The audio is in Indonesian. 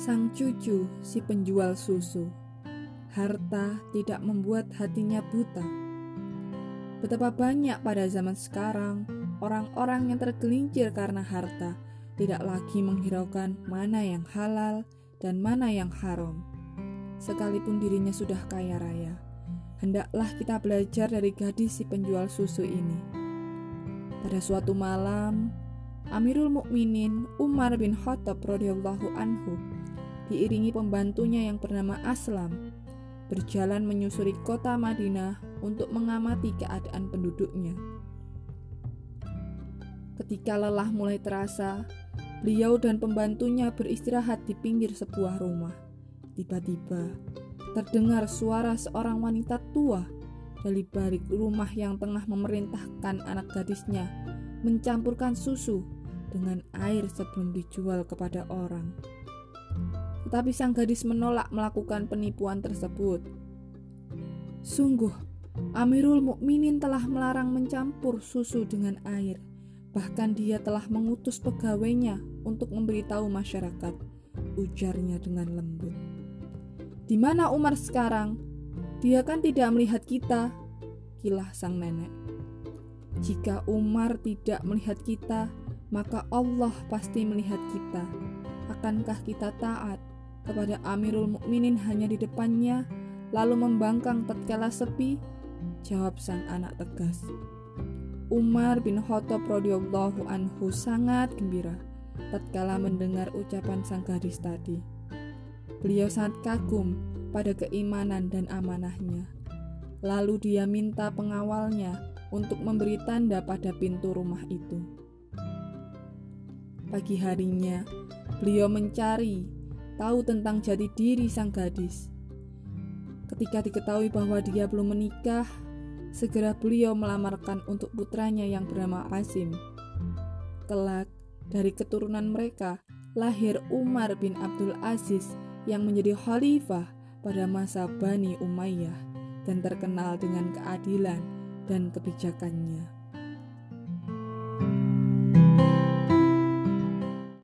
Sang cucu si penjual susu, harta tidak membuat hatinya buta. Betapa banyak pada zaman sekarang orang-orang yang tergelincir karena harta, tidak lagi menghiraukan mana yang halal dan mana yang haram. Sekalipun dirinya sudah kaya raya, hendaklah kita belajar dari gadis si penjual susu ini. Pada suatu malam, Amirul Mukminin Umar bin Khattab radhiyallahu anhu diiringi pembantunya yang bernama Aslam, berjalan menyusuri kota Madinah untuk mengamati keadaan penduduknya. Ketika lelah mulai terasa, beliau dan pembantunya beristirahat di pinggir sebuah rumah. Tiba-tiba, terdengar suara seorang wanita tua dari balik rumah yang tengah memerintahkan anak gadisnya mencampurkan susu dengan air sebelum dijual kepada orang. Tetapi sang gadis menolak melakukan penipuan tersebut. Sungguh, Amirul Mukminin telah melarang mencampur susu dengan air. Bahkan dia telah mengutus pegawainya untuk memberitahu masyarakat, ujarnya dengan lembut. Di mana Umar sekarang? Dia kan tidak melihat kita, kilah sang nenek. Jika Umar tidak melihat kita, maka Allah pasti melihat kita. Akankah kita taat kepada Amirul Mukminin hanya di depannya, lalu membangkang tatkala sepi? Jawab sang anak tegas. Umar bin Khattab radhiyallahu anhu sangat gembira tatkala mendengar ucapan sang gadis tadi. Beliau sangat kagum pada keimanan dan amanahnya. Lalu dia minta pengawalnya untuk memberi tanda pada pintu rumah itu. Pagi harinya, beliau mencari tahu tentang jati diri sang gadis. Ketika diketahui bahwa dia belum menikah, segera beliau melamarkan untuk putranya yang bernama Asim. Kelak, dari keturunan mereka, lahir Umar bin Abdul Aziz yang menjadi khalifah pada masa Bani Umayyah dan terkenal dengan keadilan dan kebijakannya.